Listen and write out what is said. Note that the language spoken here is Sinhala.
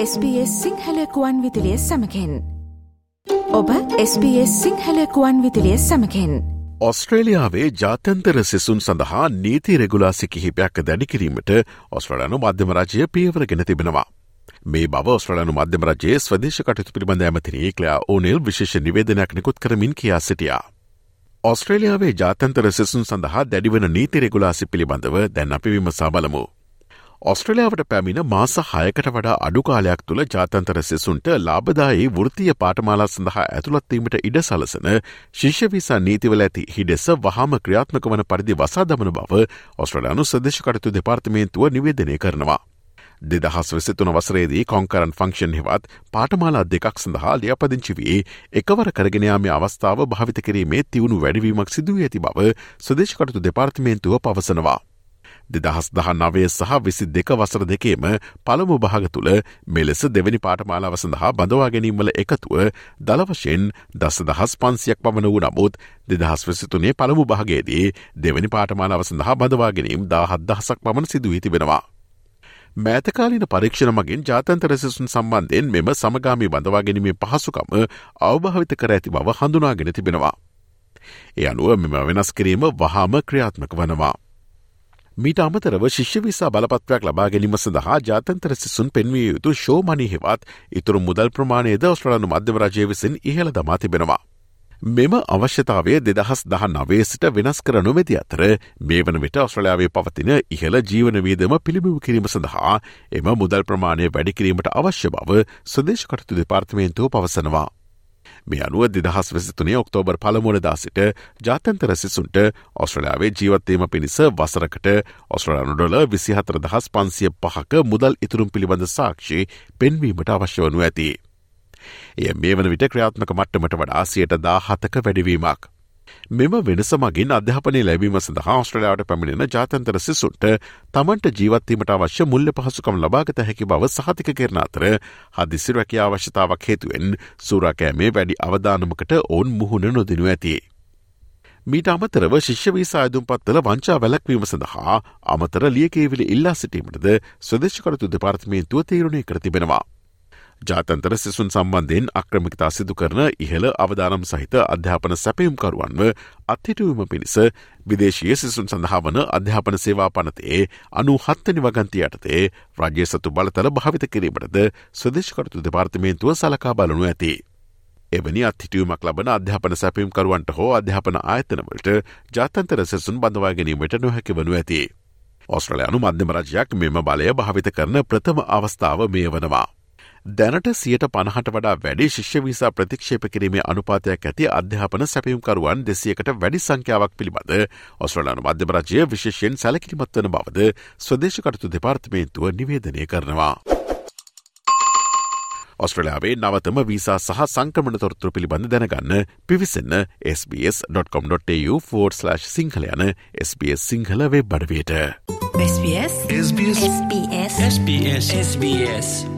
SBS සිංහලකුවන් විදිලිය සමකෙන් ඔබ SBS සිංහලකුවන් විදිලිය සමකෙන් ඔස්ට්‍රේලියාවේ ජාත්‍යන්තර සිසුන් සඳහා නීති රෙගුලාසි කිහිපයක් දැඩිකිරීමට ඔස්ට්‍රලනු මධ්‍යමරජය පියවර ගෙන තිබෙනවා. මේ බව ඔස්ට්‍රලනු මධ්‍යමරජයේ ස්වදේශ කටයුතු පිළිබඳ ඇමතිරේ කලයා ඕනෙල් විශේෂ නිවේදනයක් නිකුත් කරමින් කියා සිටියා. ඔස්ට්‍රේලියාවේ ජාතන්තර සිසුන් සඳහා දැඩිවන නීති රෙගුලාසි පිළිබඳව දැන් අපි විමසා බලමු. ඔස්ට්‍රලියාවට පැමිණ මාස හයකට වඩා අඩුකාලයක් තුළ ජාතන්තර සිසුන්ට ලාබදායි වෘතිය පාටමාලා සඳහා ඇතුළත්වීමට ඉඩ සලසන ශිෂ්‍යවිසා නීතිවල ඇති හිඩෙස වහම ක්‍රියාත්මක වන පරිදි වසා දමන බව ඔස්ට්‍රලයානු සදේශකටතු දෙපාර්තමේන්තුව නිවේදනය කරනවා. දෙදහස් වෙසතුන වසරේදී කොංකරන් ෆංක්ෂන් හෙවත් පාටමාලා දෙකක් සඳහා ලියපදිංචි වී එකවර කරගෙනයාම අවස්ථාව භාවිත කිරීමේ තිවුණු වැඩවීමක් සිදුව ඇති බව සදේශකටතු දෙපාර්තමේන්තුව පවසනවා. දෙදහස් දහ නවය සහ විසි දෙක වසර දෙකේම පළමු භාග තුළ මෙලෙස දෙවැනි පාටමාලාව සඳහා බඳවා ගැනීමල එකතුව දළවශයෙන් දස දහස් පන්සියක් පමණ වූ නමුත් දෙදහස් වෙසිතුනේ පළමු භාගේදී දෙවැනි පාටමාලාව සඳහා බඳවා ගැනීම් දාහත් දහසක් පමණ සිදුවී තිබෙනවා. මෑතකාලීන පරීක්ෂණ මගින් ජාතන්තර සිසුන් සම්බන්ධයෙන් මෙම සමගාමී බඳවා ගැනීමේ පහසුකම අවභාවිත කර ඇති බව හඳුනාගෙන තිබෙනවා. ඒ අනුව මෙම වෙනස් කිරීම වහාම ක්‍රියාත්මක වනවා. මීට අමතරව ශිෂ්‍ය විසා බලපත්වයක් ලබා ගැනීම සඳහා ජාතන්තර සිසුන් පෙන්විය යුතු ශෝමනි හෙවත් ඉතුරු මුදල් ප්‍රමාණයද ඔස්ට්‍රලනු මධ්‍යවරජය විසින් ඉහළ දමා තිබෙනවා. මෙම අවශ්‍යතාවය දෙදහස් දහ නවේසිට වෙනස් කර නොමැති අතර මේ වන විට ඔස්ට්‍රලයාාවේ පවතින ඉහළ ජීවන වීදම පිළිබිව කිරීම සඳහා එම මුදල් ප්‍රමාණය වැඩිකිරීමට අවශ්‍ය බව සදේශකටතු දෙපාර්තමේන්තුව පවසනවා. මේ අනුව දෙදහස් වෙසිතුනේ ඔක්තෝබර් පළමුවනදා සිට ජාතන්තර සිසුන්ට ඔස්ට්‍රලයාාවේ ජීවත්වීම පිණිස වසරකට ඔස්ට්‍රලයානුඩොල විසිහතර දහස් පන්සිය පහක මුදල් ඉතුරුම් පිළිබඳ සාක්ෂි පෙන්වීමට අවශ්‍ය වනු ඇති. එය මේ වන විට ක්‍රියාත්මක මට්ටමට වඩා සියට දා හතක වැඩවීමක්. මෙම වෙනස මගින් අධ්‍යාපනය ලැබීම සඳහා ස්ට්‍රලයාට පැමිණෙන ජාතන්තර සිසුන්ට තමන්ට ජීවත්වීමට අවශ්‍ය මුල්ල පහසුකම් ලබාගත හැකි බව සහතික කරන අතර හදිසි රැකිය අවශ්‍යතාවක් හේතුවෙන් සූරාකෑමේ වැඩි අවධානමකට ඔවුන් මුහුණ නොදිනු ඇති. මීට අමතරව ශිෂ්‍යවී සායදුම් වංචා වැලක්වීම සඳහා අමතර ලියකේවිලි ඉල්ලා සිටීමටද ස්වදේශකරතු දෙපාර්තමේන්තුව තීරණය කර තිබෙනවා. ජාතන්තර සිසුන් සම්බන්ධයෙන් අක්‍රමිකතා සිදු කරන ඉහළ අවධානම් සහිත අධ්‍යාපන සැපයුම්කරුවන්ව අත්හිටුවම පිණිස විදේශය සිසුන් සඳහා වන අධ්‍යාපන සේවා පනතේ අනු හත්තනි වගන්ති යටතේ රජ්‍ය සතු බලතල භාවිත කිරීමටද ස්වදේශකරතු දෙපාර්තමේන්තුව සලකා බලනු ඇති. එවැනි අත්හිටියුමක් ලබන අධ්‍යාපන සැපයුම්කරුවන්ට හෝ අධ්‍යාපන ආයතනවලට ජාතන්තර සෙසුන් බඳවා ගැනීමට නොහැකි වනු ඇති. ඔස්ට්‍රලයානු මධ්‍යම රජයක් මෙම බලය භාවිත කරන ප්‍රථම අවස්ථාව මේ වනවා. දැනට සියට පණහට වඩා වැඩි ශිෂ්‍යවිසා ප්‍රතික්ෂේප කිරීමේ අනුපාතයක් ඇති අධ්‍යාපන සැපයුම්කරුවන් දෙසියකට වැඩි සංඛ්‍යාවක් පිළිබඳ ඔස්ට්‍රලයානු මධ්‍යමරජය විශේෂයෙන් සැලකිලිමත් වන බවද ස්වදේශකටතු දෙපාර්තමේන්තුව නිවේදනය කරනවා. ඔස්ට්‍රලයාාවේ නවතම වීසා සහ සංක්‍රමණ තොරතුර පිළිබඳ දැනගන්න පිවිසන්න SBS.com.tu4/ සිංහල යන SBS සිංහල වෙබ් බඩවයට. SBS SBS SBS SBS SBS